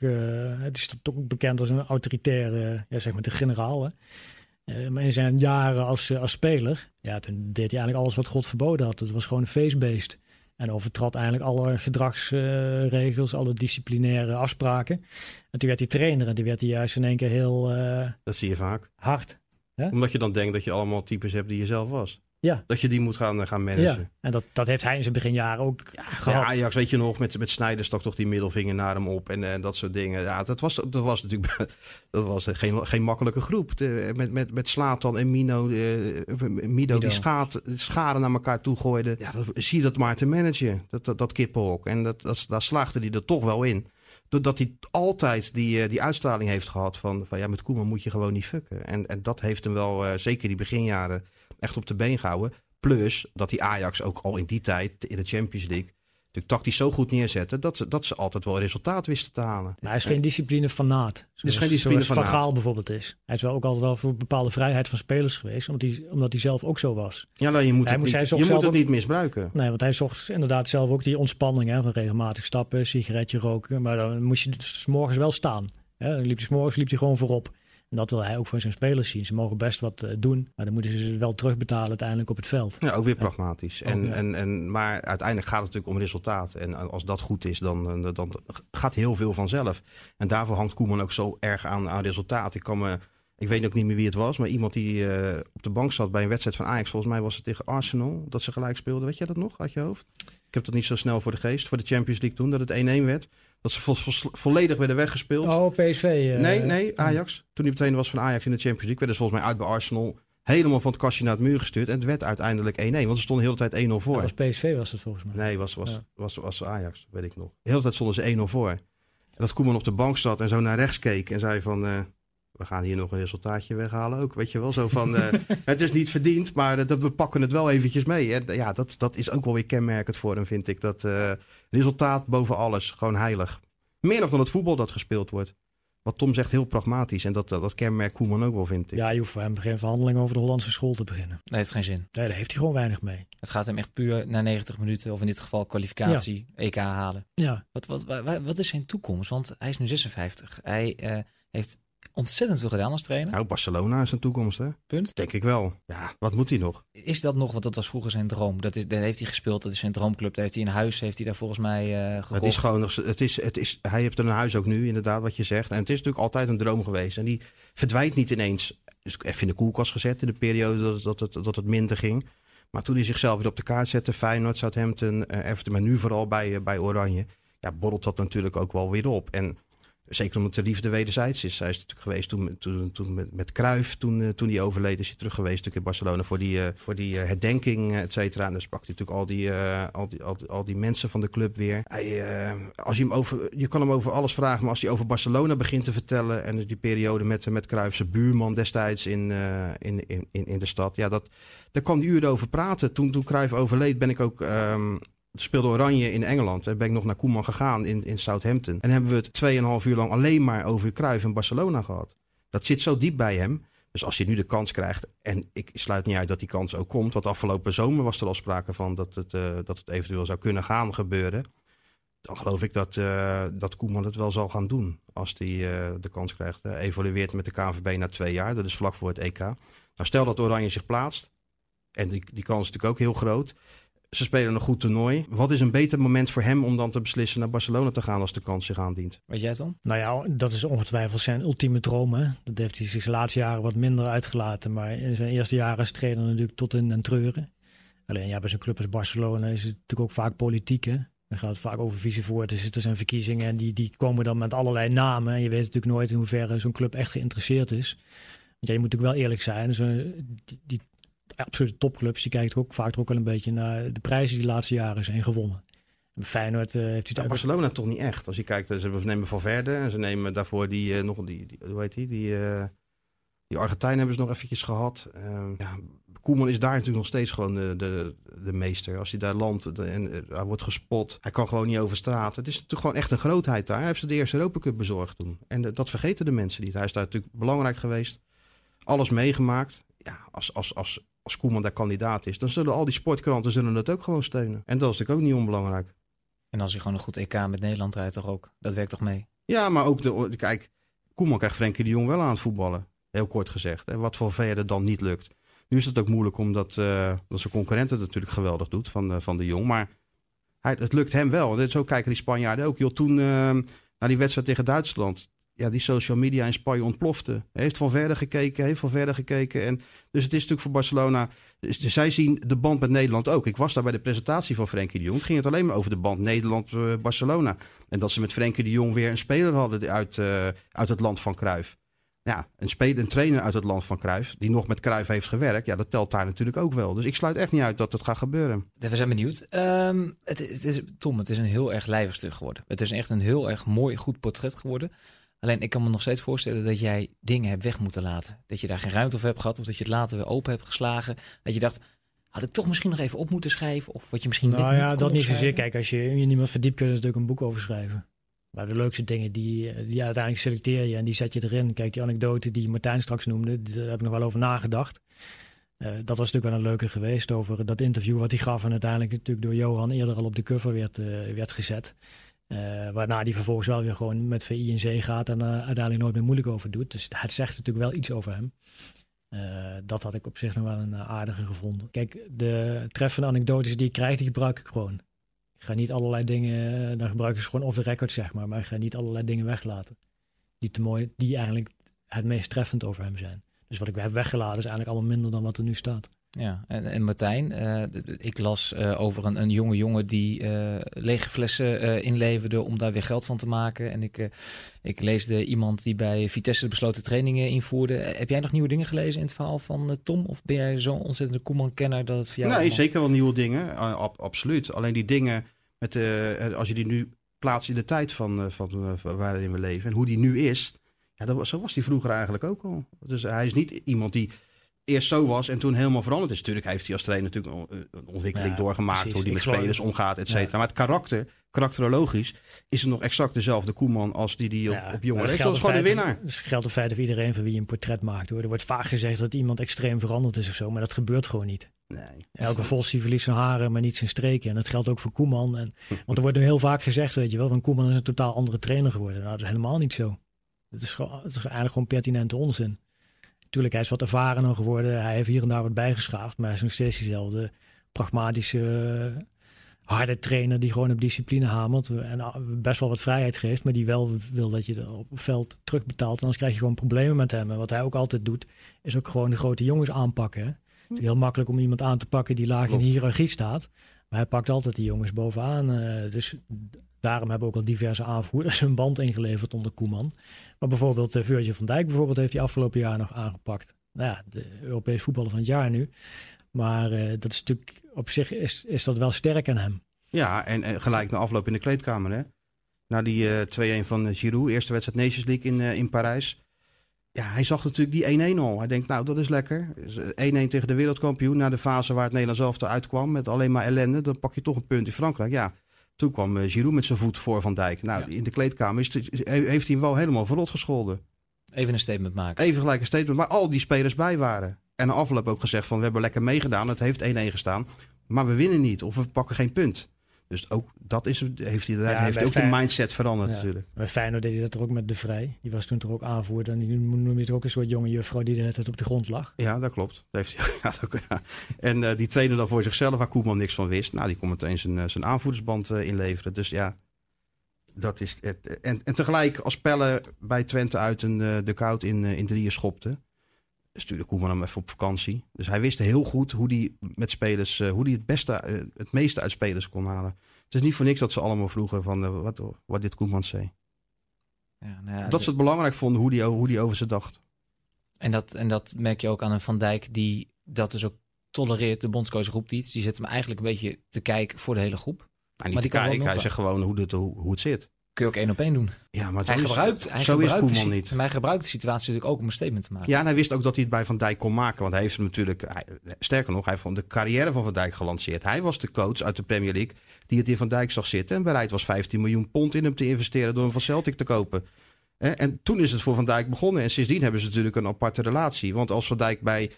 het is toch ook bekend als een autoritaire, ja, zeg maar de generaal. Hè? Maar in zijn jaren als, als speler, ja, toen deed hij eigenlijk alles wat God verboden had. Het was gewoon een feestbeest. En overtrad eigenlijk alle gedragsregels, alle disciplinaire afspraken. En toen werd hij trainer en toen werd hij juist in één keer heel uh, Dat zie je vaak. hard. Hè? Omdat je dan denkt dat je allemaal types hebt die je zelf was. Ja. Dat je die moet gaan, gaan managen. Ja, en dat, dat heeft hij in zijn beginjaren ook Ja, gehad. Ajax, weet je nog, met, met Sneijder stak toch die middelvinger naar hem op en, en dat soort dingen. Ja, dat was, dat was natuurlijk dat was geen, geen makkelijke groep. De, met, met, met Slatan en Mino, eh, Mido, die schaat, scharen naar elkaar toe gooiden. Ja, dat, zie je dat maar te managen, dat, dat, dat kippenhok. En dat, dat, daar slaagde hij er toch wel in. Doordat hij altijd die, die uitstraling heeft gehad van, van ja, met Koeman moet je gewoon niet fucken. En, en dat heeft hem wel, zeker die beginjaren, echt op de been gehouden. Plus dat die Ajax ook al in die tijd in de Champions League natuurlijk tactisch zo goed neerzetten dat ze, dat ze altijd wel resultaat wisten te halen. Maar hij is geen discipline fanaat. is geen discipline Van. Gaal bijvoorbeeld is. Hij is wel ook altijd wel voor bepaalde vrijheid van spelers geweest. Omdat hij, omdat hij zelf ook zo was. Ja, nou, je moet Hij het, niet, je moet het niet misbruiken. Nee, want hij zocht inderdaad zelf ook die ontspanning. Hè, van regelmatig stappen, sigaretje roken. Maar dan moest je dus 's morgens wel staan. Hè. Dan liep hij 's morgens liep hij gewoon voorop. En dat wil hij ook van zijn spelers zien. Ze mogen best wat eh, doen. Maar dan moeten ze ze wel terugbetalen uiteindelijk op het veld. Ja, ook weer pragmatisch. En, Ook, ja. en, en, maar uiteindelijk gaat het natuurlijk om resultaat. En als dat goed is, dan, dan, dan gaat heel veel vanzelf. En daarvoor hangt Koeman ook zo erg aan, aan resultaat. Ik, kan me, ik weet ook niet meer wie het was, maar iemand die eh, op de bank zat bij een wedstrijd van Ajax. Volgens mij was het tegen Arsenal, dat ze gelijk speelden. Weet jij dat nog uit je hoofd? Ik heb dat niet zo snel voor de geest. Voor de Champions League toen, dat het 1-1 werd. Dat ze vo- vo- volledig werden weggespeeld. Oh, PSV. eh, Nee, nee, Ajax. Toen hij meteen was van Ajax in de Champions League, werden ze volgens mij uit bij Arsenal helemaal van het kastje naar het muur gestuurd. En het werd uiteindelijk 1-1, want ze stonden de hele tijd 1-0 voor. Dat was PSV was het volgens mij. Nee, was, was, Ja. was, was, Ajax, weet ik nog. De hele tijd stonden ze 1-0 voor. En dat Koeman op de bank zat en zo naar rechts keek en zei van... eh, we gaan hier nog een resultaatje weghalen ook. Weet je wel, zo van... eh, het is niet verdiend, maar dat, we pakken het wel eventjes mee. En ja, dat, dat is ook wel weer kenmerkend voor hem, vind ik. Dat eh, resultaat boven alles, gewoon heilig. Meer nog dan het voetbal dat gespeeld wordt. Wat Tom zegt, heel pragmatisch. En dat, dat, dat kenmerkt Koeman ook wel, vind ik. Ja, je hoeft voor hem geen verhandeling over de Hollandse school te beginnen. Dat heeft geen zin. Nee, daar heeft hij gewoon weinig mee. Het gaat hem echt puur na 90 minuten, of in dit geval kwalificatie, EK halen. Ja, Wat, wat, wa- wat is zijn toekomst? Want hij is nu 56. Hij eh, heeft ontzettend veel gedaan als trainer. Nou, Barcelona is een toekomst, hè? Punt. Denk ik wel. Ja, wat moet hij nog? Is dat nog, want dat was vroeger zijn droom. Dat is, daar heeft hij gespeeld, dat is zijn droomclub. Daar heeft hij een huis, heeft hij daar volgens mij eh gekocht. Het is gewoon, nog- het is, het is, hij heeft een huis ook nu, inderdaad, wat je zegt. En het is natuurlijk altijd een droom geweest. En die verdwijnt niet ineens. Dus even in de koelkast gezet in de periode dat, het- dat, het, dat het minder ging. Maar toen hij zichzelf weer op de kaart zette, Feyenoord, Southampton, eh, Everton, maar nu vooral bij, eh, bij Oranje. Ja, borrelt dat natuurlijk ook wel weer op. En zeker omdat de liefde wederzijds is. Hij is natuurlijk geweest toen, toen, toen met, met Cruijff, toen, eh, toen hij overleed, is hij terug geweest natuurlijk in Barcelona voor die, eh, voor die eh, herdenking, et cetera. En dan sprak hij natuurlijk al die, al, die, al, al die mensen van de club weer. Als je, hem over, je kan hem over alles vragen, maar als hij over Barcelona begint te vertellen en die periode met, met Cruijff, zijn buurman destijds in, in, in, in, in de stad, ja, dat, daar kan hij uren over praten. Toen, toen Cruijff overleed ben ik ook... ehm, speelde Oranje in Engeland. Daar ben ik nog naar Koeman gegaan in, in Southampton. En hebben we het 2,5 uur lang alleen maar over Cruijff en Barcelona gehad. Dat zit zo diep bij hem. Dus als hij nu de kans krijgt, en ik sluit niet uit dat die kans ook komt, want afgelopen zomer was er al sprake van dat het, eh, dat het eventueel zou kunnen gaan gebeuren. Dan geloof ik dat, eh, dat Koeman het wel zal gaan doen als hij eh, de kans krijgt. Evolueert met de KNVB na twee jaar, dat is vlak voor het EK. Nou, stel dat Oranje zich plaatst, en die, die kans is natuurlijk ook heel groot. Ze spelen een goed toernooi. Wat is een beter moment voor hem om dan te beslissen naar Barcelona te gaan als de kans zich aandient? Weet jij het dan? nou ja, dat is ongetwijfeld zijn ultieme droom. Hè? Dat heeft hij zich de laatste jaren wat minder uitgelaten. Maar in zijn eerste jaren als trainer natuurlijk tot in en treuren. Alleen ja, bij zo'n club als Barcelona is het natuurlijk ook vaak politiek. Hè? Dan gaat het vaak over vicevoorzitters. Er zijn verkiezingen en die, die komen dan met allerlei namen. En je weet natuurlijk nooit in hoeverre zo'n club echt geïnteresseerd is. Want ja, je moet natuurlijk wel eerlijk zijn. Dus, die, die absolute topclubs, die kijken ook vaak ook wel een beetje naar de prijzen die de laatste jaren zijn gewonnen. Feyenoord eh, heeft hij Barcelona toch niet echt. Als je kijkt, eh, ze nemen Valverde en ze nemen daarvoor die, eh, nog die, die, hoe heet die, die, die Argentijn hebben ze nog eventjes gehad. Eh, ja, Koeman is daar natuurlijk nog steeds gewoon de, de, de meester. Als hij daar landt de- en hij wordt gespot, hij kan gewoon niet over straat. Het is natuurlijk gewoon echt een grootheid daar. Hij heeft ze de eerste Europa Cup bezorgd toen. En dat vergeten de mensen niet. Hij is daar natuurlijk belangrijk geweest. Alles meegemaakt. Ja, als, als, als, als Koeman daar kandidaat is, dan zullen al die sportkranten zullen het ook gewoon steunen. En dat is natuurlijk ook niet onbelangrijk. En als hij gewoon een goed EK met Nederland rijdt, toch ook? Dat werkt toch mee? Ja, maar ook de. Kijk, Koeman krijgt Frenkie de Jong wel aan het voetballen. Heel kort gezegd. En wat voor verder dan niet lukt. Nu is het ook moeilijk omdat eh, dat zijn concurrent het natuurlijk geweldig doet van, eh, van de Jong. Maar hij, het lukt hem wel. Dit- Zo kijken die Spanjaarden ook. Joh, toen eh, naar die wedstrijd tegen Duitsland. Ja, die social media in Spanje ontplofte. Heeft van verder gekeken, heeft van verder gekeken. En dus het is natuurlijk voor Barcelona. dus zij zien de band met Nederland ook. Ik was daar bij de presentatie van Frenkie de Jong. Ging het alleen maar over de band Nederland-Barcelona. En dat ze met Frenkie de Jong weer een speler hadden uit, eh, uit het land van Cruijff. Ja, een, speler, een trainer uit het land van Cruijff, die nog met Cruijff heeft gewerkt. Ja, dat telt daar natuurlijk ook wel. Dus ik sluit echt niet uit dat het gaat gebeuren. We zijn benieuwd. Ehm, het, het is, Tom, het is een heel erg lijvig stuk geworden. Het is echt een heel erg mooi, goed portret geworden. Alleen ik kan me nog steeds voorstellen dat jij dingen hebt weg moeten laten. Dat je daar geen ruimte voor hebt gehad of dat je het later weer open hebt geslagen. Dat je dacht, had ik toch misschien nog even op moeten schrijven? Of wat je misschien Nou niet ja, dat niet zozeer. Kijk, als je je niet meer verdiept, kun je er natuurlijk een boek over schrijven. Maar de leukste dingen, die, die uiteindelijk selecteer je en die zet je erin. Kijk, die anekdote die Martijn straks noemde, daar heb ik nog wel over nagedacht. Eh, dat was natuurlijk wel een leuke geweest over dat interview wat hij gaf. En uiteindelijk natuurlijk door Johan eerder al op de cover werd, eh, werd gezet. Eh, waarna die vervolgens wel weer gewoon met VI in zee gaat en eh, uiteindelijk nooit meer moeilijk over doet. Dus het zegt natuurlijk wel iets over hem. Eh, dat had ik op zich nog wel een aardige gevonden. Kijk, de treffende anekdotes die ik krijg, die gebruik ik gewoon. Ik ga niet allerlei dingen, dan gebruik ik ze gewoon off the record, zeg maar. Maar ik ga niet allerlei dingen weglaten. Die te mooi, die eigenlijk het meest treffend over hem zijn. Dus wat ik heb weggelaten is eigenlijk allemaal minder dan wat er nu staat. Ja, en, en Martijn, eh, ik las eh, over een, een jonge jongen die eh, lege flessen inleverde om daar weer geld van te maken. En ik, ik leesde iemand die bij Vitesse besloten trainingen invoerde. Heb jij nog nieuwe dingen gelezen in het verhaal van Tom? Of ben jij zo'n ontzettende Koeman-kenner dat het voor jou... nee, allemaal- zeker wel nieuwe dingen. Uh, ab- absoluut. Alleen die dingen, met, als je die nu plaatst in de tijd van, van, van waarin we leven en hoe die nu is. Ja, dat was, zo was hij vroeger eigenlijk ook al. Dus hij is niet iemand die eerst zo was en toen helemaal veranderd is. Natuurlijk heeft hij als trainer natuurlijk een, een ontwikkeling Ja, doorgemaakt. precies. Hoe hij Ik met geloof- spelers omgaat, et cetera. Ja. Maar het karakter, karakterologisch, is het nog exact dezelfde Koeman als die die op, Ja, op jonge leeftijd was. geldt gewoon feite- winnaar. Dat geldt in feite voor iedereen van wie je een portret maakt. Hoor. Er wordt vaak gezegd dat iemand extreem veranderd is of zo, maar dat gebeurt gewoon niet. Nee. Elke die verliest zijn haren, maar niet zijn streken. En dat geldt ook voor Koeman. En, want er wordt nu heel vaak gezegd, weet je wel, van Koeman is een totaal andere trainer geworden. Nou, dat is helemaal niet zo. Het is, gewoon, het is eigenlijk gewoon pertinente onzin. Tuurlijk, hij is wat ervarener geworden. Hij heeft hier en daar wat bijgeschaafd. Maar hij is nog steeds diezelfde pragmatische, eh, harde trainer die gewoon op discipline hamert. En ah, best wel wat vrijheid geeft. Maar die wel wil dat je er op het veld terugbetaalt. En anders krijg je gewoon problemen met hem. En wat hij ook altijd doet, is ook gewoon de grote jongens aanpakken. hè. Het is heel makkelijk om iemand aan te pakken die laag in de hiërarchie staat. Maar hij pakt altijd die jongens bovenaan. eh, dus daarom hebben ook al diverse aanvoerders een band ingeleverd onder Koeman. Maar bijvoorbeeld uh, Virgil van Dijk bijvoorbeeld heeft hij afgelopen jaar nog aangepakt. Nou ja, de Europees voetballer van het jaar nu. Maar eh, dat is natuurlijk op zich is, is dat wel sterk aan hem. Ja, en, gelijk na afloop in de kleedkamer. Hè? Na die eh 2-1 van eh, Giroud, eerste wedstrijd Nations League in, in Parijs. Ja, hij zag natuurlijk die 1-1 al. Hij denkt, nou, dat is lekker. 1-1 tegen de wereldkampioen. Na de fase waar het Nederlands elftal uitkwam met alleen maar ellende. Dan pak je toch een punt in Frankrijk. Ja, toen kwam eh, Giroud met zijn voet voor Van Dijk. Nou, Ja. in de kleedkamer is het- heeft hij hem wel helemaal verrot gescholden. Even een statement maken. Even gelijk een statement, waar al die spelers bij waren. En na afloop ook gezegd van, we hebben lekker meegedaan. Het heeft 1-1 gestaan. Maar we winnen niet of we pakken geen punt. Dus ook dat is, heeft hij, Ja, heeft ook de mindset veranderd Ja. natuurlijk. Bij Feyenoord deed hij dat er ook met De Vrij. Die was toen toch ook aanvoerder. En nu noem je het ook een soort jonge juffrouw die de hele tijd op de grond lag. Ja, dat klopt. Dat heeft ja, dat ook, ja. En eh, die trainde dan voor zichzelf, waar Koeman niks van wist. Nou, die kon meteen zijn, eh, zijn aanvoerdersband eh, inleveren. Dus ja, dat is het. En, en tegelijk, als Pelle bij Twente uit een, de koud in, in drieën schopte, stuurde Koeman hem even op vakantie. Dus hij wist heel goed hoe hij met spelers, eh, hoe hij het, beste, eh, het meeste uit spelers kon halen. Het is niet voor niks dat ze allemaal vroegen van eh, wat, wat dit Koeman zei. Ja, nou ja, dat ze het belangrijk vonden hoe hij hoe die over ze dacht. En dat, en dat merk je ook aan een Van Dijk die dat dus ook tolereert. De bondscoach roept iets. Die zet hem eigenlijk een beetje te kijken voor de hele groep. Nou, Maar die te kijken, hij zegt gewoon hoe, het, hoe, hoe het zit. Kun je ook één op één doen. Ja, maar Hij is- gebruikt, hij zo is gebruikt de Koeman si- niet. Hij gebruikt de situatie natuurlijk ook om een statement te maken. Ja, en hij wist ook dat hij het bij Van Dijk kon maken. Want hij heeft hem natuurlijk, hij- sterker nog, hij heeft gewoon de carrière van Van Dijk gelanceerd. Hij was de coach uit de Premier League die het in Van Dijk zag zitten. En bereid was 15 miljoen pond in hem te investeren door hem van Celtic te kopen. En toen is het voor Van Dijk begonnen. En sindsdien hebben ze natuurlijk een aparte relatie. Want als Van Dijk bij,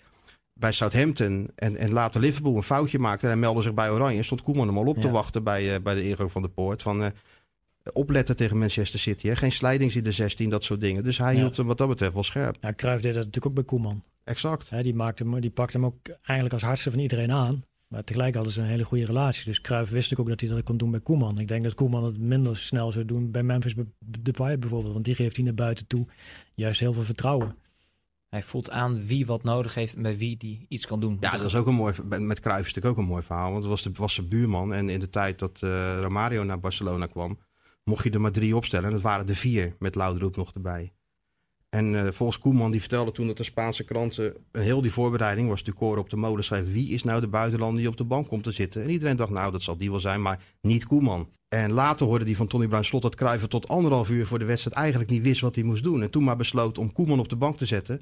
bij Southampton en, en later Liverpool een foutje maakte... en hij meldde zich bij Oranje, stond Koeman hem al op te wachten bij, eh, bij de ingang van de poort. Van, eh, opletten tegen Manchester City. Hè? Geen slijdings in de 16, dat soort dingen. Dus hij Ja. hield hem wat dat betreft wel scherp. Ja, Cruijff deed dat natuurlijk ook bij Koeman. Exact. Hè, die, maakte hem, die pakte hem ook eigenlijk als hardste van iedereen aan. Maar tegelijk hadden ze een hele goede relatie. Dus Cruijff wist ook dat hij dat kon doen bij Koeman. Ik denk dat Koeman het minder snel zou doen bij Memphis Depay bijvoorbeeld. Want die geeft hij naar buiten toe juist heel veel vertrouwen. Hij voelt aan wie wat nodig heeft en bij wie die iets kan doen. Ja, dat is ook een mooi. Met Cruijff is natuurlijk ook een mooi verhaal. Want het was, de, was zijn buurman. En in de tijd dat eh, Romario naar Barcelona kwam, mocht je er maar drie opstellen. En dat waren er vier, met Lauderoep nog erbij. En eh, volgens Koeman, die vertelde toen dat de Spaanse kranten... een heel die voorbereiding was natuurlijk koren op de molen schrijven... wie is nou de buitenlander die op de bank komt te zitten? En iedereen dacht, nou, dat zal die wel zijn, maar niet Koeman. En later hoorde die van Tony Bruin Slot dat Cruijff tot anderhalf uur voor de wedstrijd... eigenlijk niet wist wat hij moest doen. En toen maar besloot om Koeman op de bank te zetten...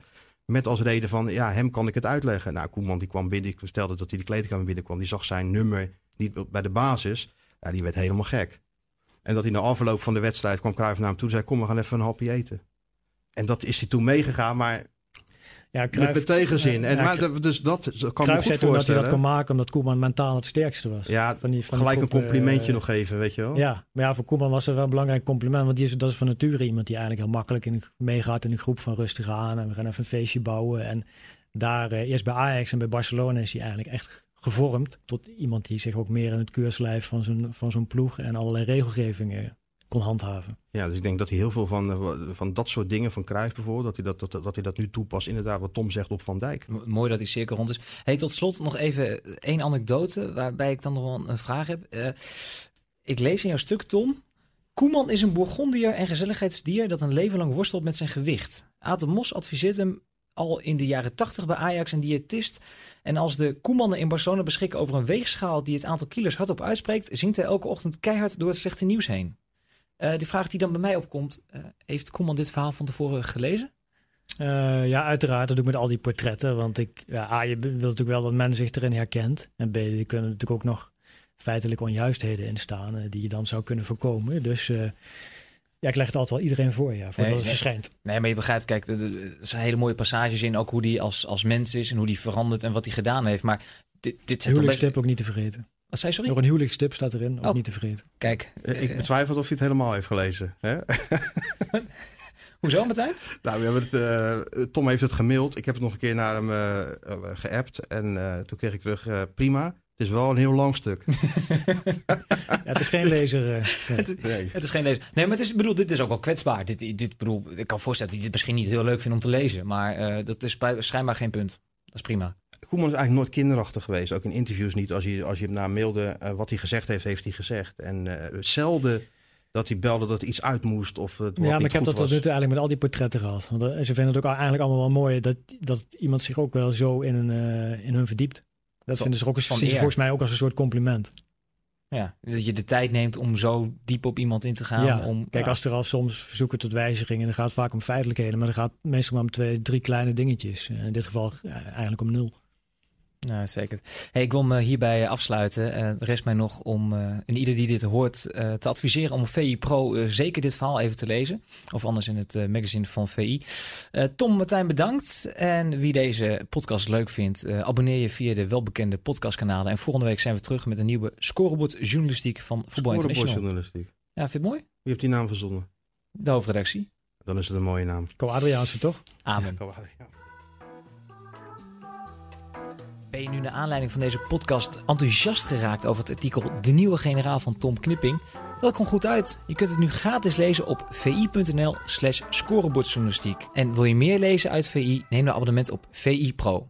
Met als reden van, ja, hem kan ik het uitleggen. Nou, Koeman die kwam binnen, ik vertelde dat hij de kleedkamer binnenkwam. Die zag zijn nummer niet bij de basis. Ja, die werd helemaal gek. En dat hij na afloop van de wedstrijd kwam Cruijff naar hem toe en zei... kom, we gaan even een hapje eten. En dat is hij toen meegegaan, maar Ja, Cruijff- met tegenzin. En, Ja, maar, dat- dus dat kan me Cruijff goed zei toen dat hij voorstellen. dat kon maken omdat Koeman mentaal het sterkste was. Ja, Van die- van gelijk een groep, complimentje eh, nog even, weet je wel. Ja, maar ja, voor Koeman was het wel een belangrijk compliment. Want die is, dat is van nature iemand die eigenlijk heel makkelijk in, meegaat in een groep van rustig aan. En we gaan even een feestje bouwen. En daar, eh, eerst bij Ajax en bij Barcelona is hij eigenlijk echt gevormd. Tot iemand die zich ook meer in het keurslijf van zo'n, van zo'n ploeg en allerlei regelgevingen kon handhaven. Ja, dus ik denk dat hij heel veel van, eh, van dat soort dingen, van Cruijff bijvoorbeeld, dat hij dat, dat, dat hij dat nu toepast. Inderdaad, wat Tom zegt op Van Dijk. M- Mooi dat die cirkel rond is. Hey, tot slot nog even één anekdote waarbij ik dan nog wel een vraag heb. Eh, ik lees in jouw stuk, Tom. Koeman is een Bourgondier en gezelligheidsdier dat een leven lang worstelt met zijn gewicht. Aad de Mos adviseert hem al in de jaren 80 bij Ajax een diëtist. En als de Koemannen in Barcelona beschikken over een weegschaal die het aantal kilo's hardop uitspreekt, zingt hij elke ochtend keihard door het slechte nieuws heen. Eh de vraag die dan bij mij opkomt, eh, heeft Koeman dit verhaal van tevoren gelezen? Eh, ja, uiteraard. Dat doe ik met al die portretten. Want ik, ja, A, je wil natuurlijk wel dat men zich erin herkent. En B, er kunnen natuurlijk ook nog feitelijke onjuistheden in staan. die je dan zou kunnen voorkomen. Dus ja, ik leg het altijd wel iedereen voor, ja, voordat Nee, het verschijnt. Nee, maar je begrijpt, kijk, er- zijn hele mooie passages in, ook hoe die als, als mens is en hoe die verandert en wat hij gedaan heeft. Maar dit, dit best... Huwelijkstip ook niet te vergeten. Wat zei sorry? Nog een huwelijkstip staat erin, ook Oh. niet te vergeten. Kijk, Eh, Ik eh, betwijfel of hij het helemaal heeft gelezen. Hè? hoezo Martijn? nou, we hebben het, eh, Tom heeft het gemaild. Ik heb het nog een keer naar hem eh, eh, geappt. En eh, toen kreeg ik terug, eh, prima. Het is wel een heel lang stuk. Ja, het is geen lezer. eh, nee. Nee. Het is geen lezer. Nee, maar het is, bedoel, dit is ook wel kwetsbaar. Dit, dit, bedoel, ik kan voorstellen dat hij dit misschien niet heel leuk vindt om te lezen. Maar eh, dat is bij- schijnbaar geen punt. Dat is prima. Koeman is eigenlijk nooit kinderachtig geweest. Ook in interviews niet. Als je, als je hem naar mailde, eh, wat hij gezegd heeft, heeft hij gezegd. En eh, zelden dat hij belde dat iets uit moest. Of het wat Ja, maar niet ik heb dat tot was. nu toe eigenlijk met al die portretten gehad. Want ze vinden het ook eigenlijk allemaal wel mooi dat, dat iemand zich ook wel zo in, een, eh, in hun verdiept. Dat vinden eens, van volgens mij ook als een soort compliment. Ja, dat je de tijd neemt om zo diep op iemand in te gaan. ja, om, kijk, ja. als er al soms verzoeken tot wijzigingen, dan gaat het vaak om feitelijkheden, maar dan gaat het meestal maar om twee, drie kleine dingetjes. Eh, In dit geval eh, eigenlijk om nul. Ja, zeker. Hey, ik wil me hierbij afsluiten. Eh er rest mij nog om eh en ieder die dit hoort eh, te adviseren om op VI Pro eh, zeker dit verhaal even te lezen. Of anders in het eh, magazine van VI. Eh, Tom, Martijn, bedankt. En wie deze podcast leuk vindt, eh, abonneer je via de welbekende podcastkanalen. En volgende week zijn we terug met een nieuwe scorebord journalistiek van Voetbal International. Scorebordjournalistiek. Ja, vind je het mooi? Wie heeft die naam verzonnen? De hoofdredactie. Dan is het een mooie naam. Co Adriaanse toch? Amen. Ja. Ben je nu naar aanleiding van deze podcast enthousiast geraakt over het artikel De Nieuwe Generaal van Tom Knipping? Dat komt goed uit. Je kunt het nu gratis lezen op vi.nl slash scorebordjournalistiek. En wil je meer lezen uit VI? Neem dan abonnement op VI Pro.